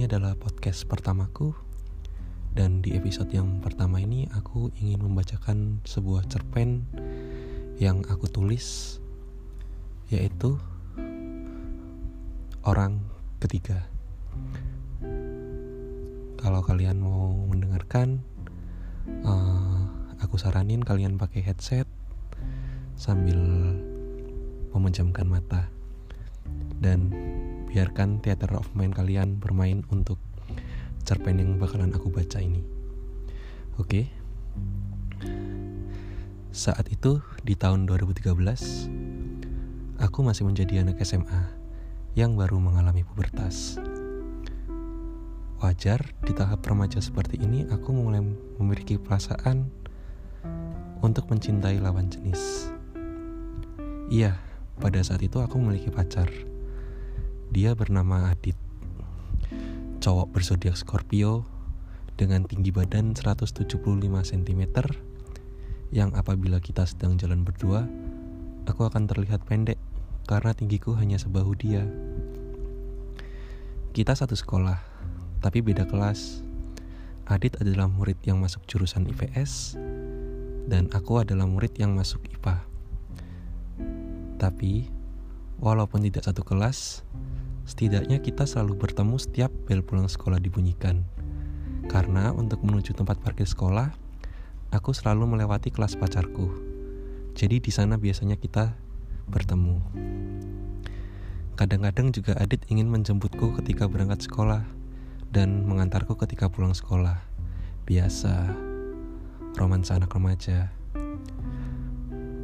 Ini adalah podcast pertamaku dan di episode yang pertama ini aku ingin membacakan sebuah cerpen yang aku tulis yaitu orang ketiga. Kalau kalian mau mendengarkan, uh, aku saranin kalian pakai headset sambil memejamkan mata dan biarkan theater of mind kalian bermain untuk cerpen yang bakalan aku baca ini. Oke. Okay? Saat itu di tahun 2013, aku masih menjadi anak SMA yang baru mengalami pubertas. Wajar di tahap remaja seperti ini aku mulai memiliki perasaan untuk mencintai lawan jenis. Iya, pada saat itu aku memiliki pacar. Dia bernama Adit cowok bersodiak Scorpio dengan tinggi badan 175 cm yang apabila kita sedang jalan berdua, aku akan terlihat pendek karena tinggiku hanya sebahu dia. Kita satu sekolah, tapi beda kelas. Adit adalah murid yang masuk jurusan IPS dan aku adalah murid yang masuk IPA. Tapi, walaupun tidak satu kelas, Setidaknya kita selalu bertemu setiap bel pulang sekolah dibunyikan. Karena untuk menuju tempat parkir sekolah, aku selalu melewati kelas pacarku. Jadi di sana biasanya kita bertemu. Kadang-kadang juga Adit ingin menjemputku ketika berangkat sekolah dan mengantarku ketika pulang sekolah. Biasa, romansa anak remaja.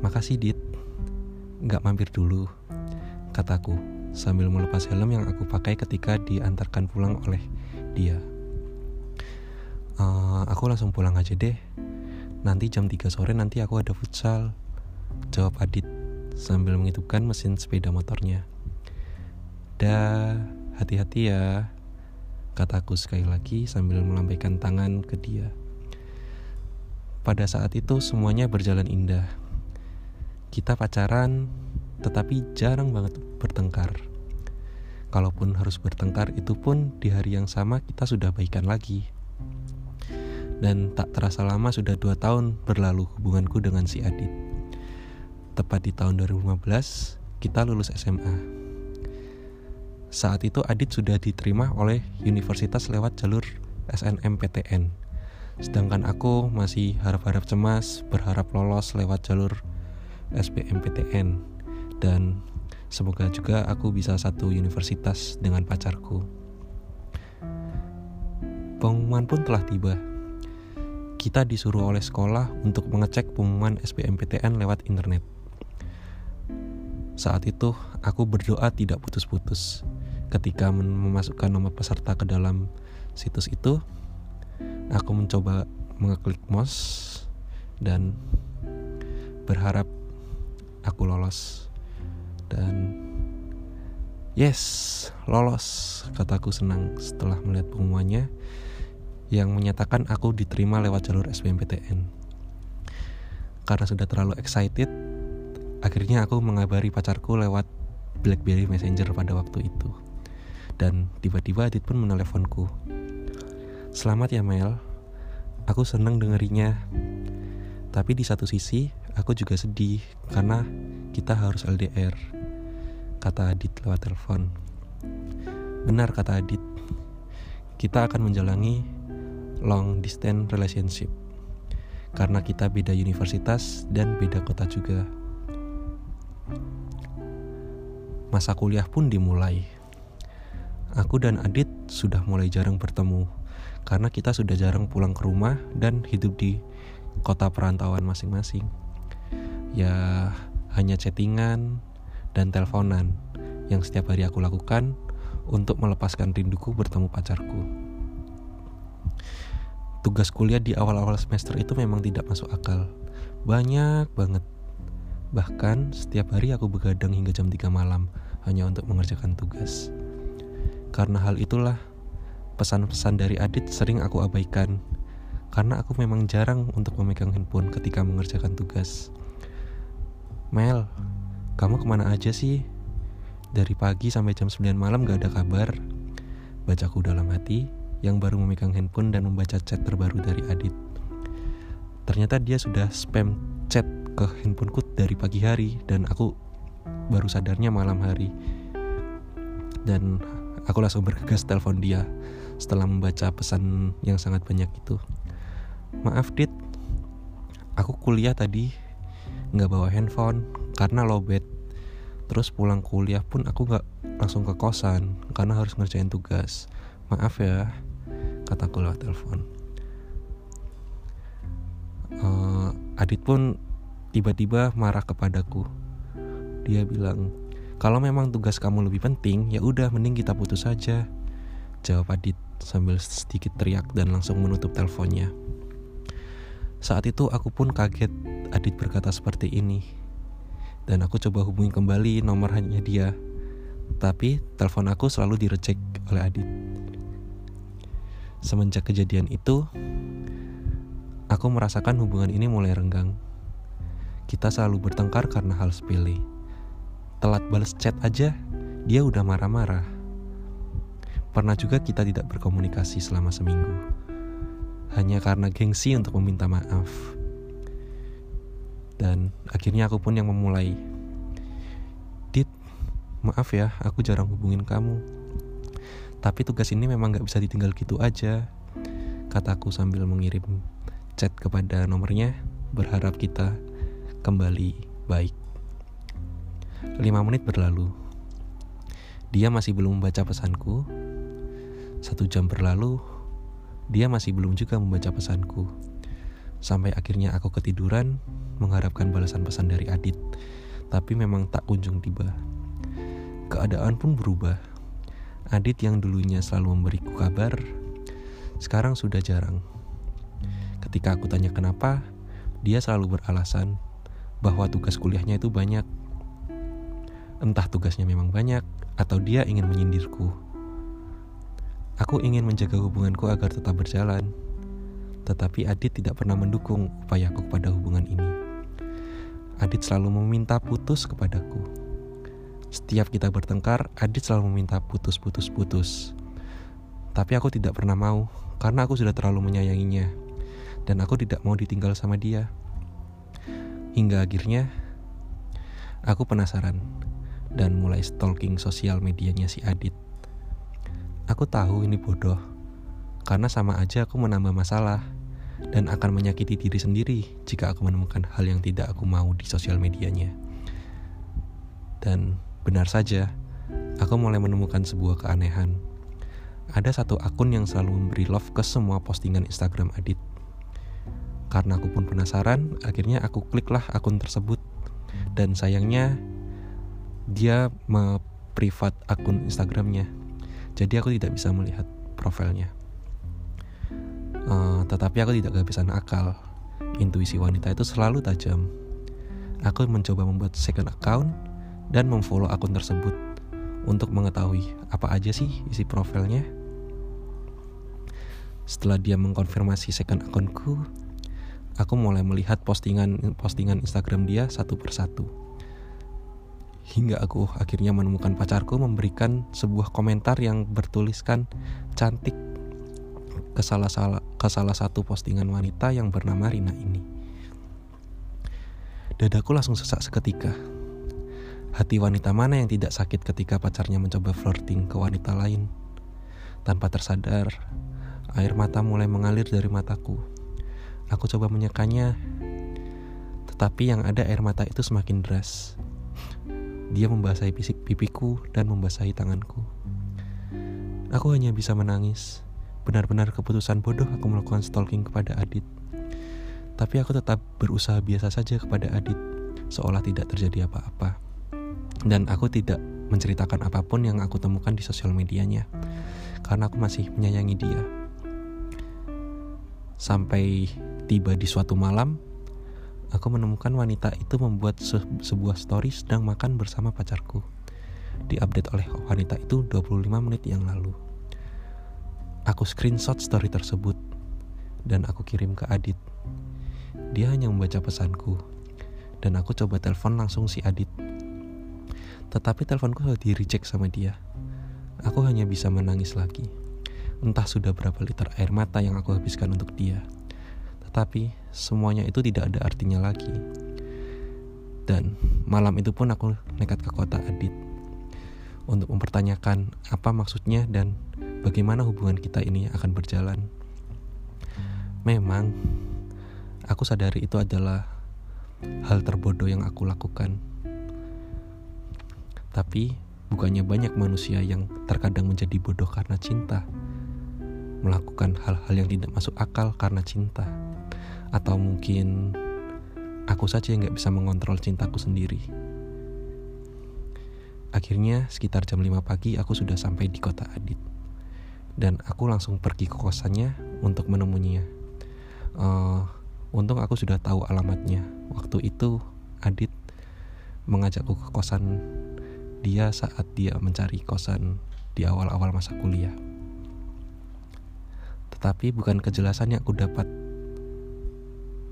Makasih Dit, nggak mampir dulu, kataku sambil melepas helm yang aku pakai ketika diantarkan pulang oleh dia. Uh, aku langsung pulang aja deh. Nanti jam 3 sore nanti aku ada futsal. Jawab Adit sambil menghidupkan mesin sepeda motornya. Dah, hati-hati ya. Kataku sekali lagi sambil melambaikan tangan ke dia. Pada saat itu semuanya berjalan indah. Kita pacaran, tetapi jarang banget bertengkar. Kalaupun harus bertengkar, itu pun di hari yang sama kita sudah baikan lagi. Dan tak terasa lama sudah dua tahun berlalu hubunganku dengan si Adit. Tepat di tahun 2015, kita lulus SMA. Saat itu Adit sudah diterima oleh universitas lewat jalur SNMPTN. Sedangkan aku masih harap-harap cemas, berharap lolos lewat jalur SBMPTN dan semoga juga aku bisa satu universitas dengan pacarku. Pengumuman pun telah tiba. Kita disuruh oleh sekolah untuk mengecek pengumuman SBMPTN lewat internet. Saat itu, aku berdoa tidak putus-putus. Ketika memasukkan nomor peserta ke dalam situs itu, aku mencoba mengeklik mouse dan berharap aku lolos dan yes lolos. Kataku senang setelah melihat pengumumannya yang menyatakan aku diterima lewat jalur SBMPTN karena sudah terlalu excited akhirnya aku mengabari pacarku lewat BlackBerry Messenger pada waktu itu. Dan tiba-tiba Adit pun meneleponku selamat ya Mel. Aku senang dengerinya tapi di satu sisi aku juga sedih karena kita harus LDR kata Adit lewat telepon. Benar kata Adit, kita akan menjalani long distance relationship karena kita beda universitas dan beda kota juga. Masa kuliah pun dimulai. Aku dan Adit sudah mulai jarang bertemu karena kita sudah jarang pulang ke rumah dan hidup di kota perantauan masing-masing. Ya, hanya chattingan, dan teleponan yang setiap hari aku lakukan untuk melepaskan rinduku bertemu pacarku. Tugas kuliah di awal-awal semester itu memang tidak masuk akal. Banyak banget. Bahkan setiap hari aku begadang hingga jam 3 malam hanya untuk mengerjakan tugas. Karena hal itulah, pesan-pesan dari Adit sering aku abaikan. Karena aku memang jarang untuk memegang handphone ketika mengerjakan tugas. Mel, kamu ke mana aja sih? Dari pagi sampai jam 9 malam gak ada kabar. bacaku dalam hati yang baru memegang handphone dan membaca chat terbaru dari Adit. Ternyata dia sudah spam chat ke handphoneku dari pagi hari dan aku baru sadarnya malam hari. Dan aku langsung bergegas telepon dia setelah membaca pesan yang sangat banyak itu. Maaf Dit, aku kuliah tadi nggak bawa handphone karena lowbat. Terus pulang kuliah pun aku gak langsung ke kosan karena harus ngerjain tugas. Maaf ya kataku lewat telepon. Uh, Adit pun tiba-tiba marah kepadaku. Dia bilang kalau memang tugas kamu lebih penting ya udah mending kita putus saja jawab Adit sambil sedikit teriak dan langsung menutup teleponnya. Saat itu aku pun kaget Adit berkata seperti ini dan aku coba hubungi kembali nomor hanya dia. Tapi telepon aku selalu direcek oleh Adit. Semenjak kejadian itu, aku merasakan hubungan ini mulai renggang. Kita selalu bertengkar karena hal sepele. Telat balas chat aja, dia udah marah-marah. Pernah juga kita tidak berkomunikasi selama seminggu. Hanya karena gengsi untuk meminta maaf dan akhirnya aku pun yang memulai. Dit maaf ya aku jarang hubungin kamu. Tapi tugas ini memang gak bisa ditinggal gitu aja. Kataku sambil mengirim chat kepada nomornya berharap kita kembali baik. 5 menit berlalu. Dia masih belum membaca pesanku. Satu jam berlalu dia masih belum juga membaca pesanku. Sampai akhirnya aku ketiduran mengharapkan balasan pesan dari Adit, tapi memang tak kunjung tiba. Keadaan pun berubah. Adit yang dulunya selalu memberiku kabar, sekarang sudah jarang. Ketika aku tanya kenapa, dia selalu beralasan bahwa tugas kuliahnya itu banyak. Entah tugasnya memang banyak, atau dia ingin menyindirku. Aku ingin menjaga hubunganku agar tetap berjalan, tetapi Adit tidak pernah mendukung upayaku kepada hubungan ini. Adit selalu meminta putus kepadaku. Setiap kita bertengkar, Adit selalu meminta putus-putus-putus. Tapi aku tidak pernah mau, karena aku sudah terlalu menyayanginya. Dan aku tidak mau ditinggal sama dia. Hingga akhirnya, aku penasaran dan mulai stalking sosial medianya si Adit. Aku tahu ini bodoh, karena sama aja aku menambah masalah dan akan menyakiti diri sendiri jika aku menemukan hal yang tidak aku mau di sosial medianya. Dan benar saja, aku mulai menemukan sebuah keanehan. Ada satu akun yang selalu memberi love ke semua postingan Instagram Adit. Karena aku pun penasaran, akhirnya aku kliklah akun tersebut. Dan sayangnya, dia me-privat akun Instagramnya. Jadi aku tidak bisa melihat profilnya. Uh, tetapi aku tidak kehabisan akal. Intuisi wanita itu selalu tajam. Aku mencoba membuat second account dan memfollow akun tersebut untuk mengetahui apa aja sih isi profilnya. Setelah dia mengkonfirmasi second akunku, aku mulai melihat postingan postingan Instagram dia satu persatu. Hingga aku akhirnya menemukan pacarku memberikan sebuah komentar yang bertuliskan cantik ke salah, salah, ke salah satu postingan wanita yang bernama Rina ini. Dadaku langsung sesak seketika. Hati wanita mana yang tidak sakit ketika pacarnya mencoba flirting ke wanita lain? Tanpa tersadar, air mata mulai mengalir dari mataku. Aku coba menyekanya, tetapi yang ada air mata itu semakin deras. Dia membasahi pipiku dan membasahi tanganku. Aku hanya bisa menangis Benar-benar keputusan bodoh aku melakukan stalking kepada Adit. Tapi aku tetap berusaha biasa saja kepada Adit, seolah tidak terjadi apa-apa. Dan aku tidak menceritakan apa pun yang aku temukan di sosial medianya, karena aku masih menyayangi dia. Sampai tiba di suatu malam, aku menemukan wanita itu membuat se sebuah story sedang makan bersama pacarku. Diupdate oleh wanita itu 25 menit yang lalu. Aku screenshot story tersebut dan aku kirim ke Adit. Dia hanya membaca pesanku dan aku coba telepon langsung si Adit. Tetapi teleponku sudah di reject sama dia. Aku hanya bisa menangis lagi. Entah sudah berapa liter air mata yang aku habiskan untuk dia. Tetapi semuanya itu tidak ada artinya lagi. Dan malam itu pun aku nekat ke kota Adit untuk mempertanyakan apa maksudnya dan bagaimana hubungan kita ini akan berjalan. Memang aku sadari itu adalah hal terbodoh yang aku lakukan. Tapi bukannya banyak manusia yang terkadang menjadi bodoh karena cinta, melakukan hal-hal yang tidak masuk akal karena cinta, atau mungkin aku saja yang gak bisa mengontrol cintaku sendiri. Akhirnya sekitar jam 5 pagi aku sudah sampai di kota Adit. Dan aku langsung pergi ke kosannya untuk menemuinya. Uh, untung aku sudah tahu alamatnya. Waktu itu Adit mengajakku ke kosan dia saat dia mencari kosan di awal-awal masa kuliah. Tetapi bukan kejelasan yang aku dapat.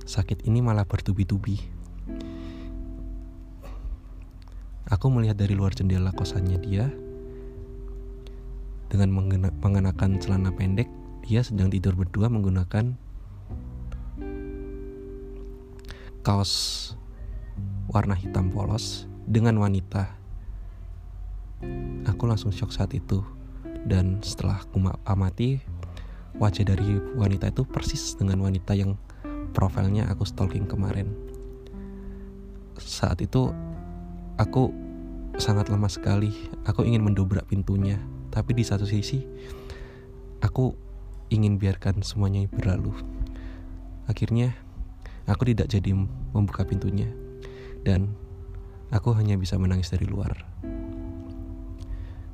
Sakit ini malah bertubi-tubi Aku melihat dari luar jendela kosannya dia dengan mengenakan celana pendek. Dia sedang tidur berdua menggunakan kaos warna hitam polos dengan wanita. Aku langsung shock saat itu dan setelah aku amati wajah dari wanita itu persis dengan wanita yang profilnya aku stalking kemarin. Saat itu aku sangat lemah sekali. Aku ingin mendobrak pintunya, tapi di satu sisi aku ingin biarkan semuanya berlalu. Akhirnya aku tidak jadi membuka pintunya dan aku hanya bisa menangis dari luar.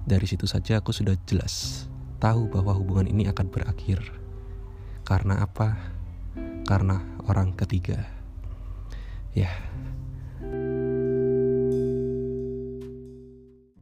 Dari situ saja aku sudah jelas tahu bahwa hubungan ini akan berakhir. Karena apa? Karena orang ketiga. Ya,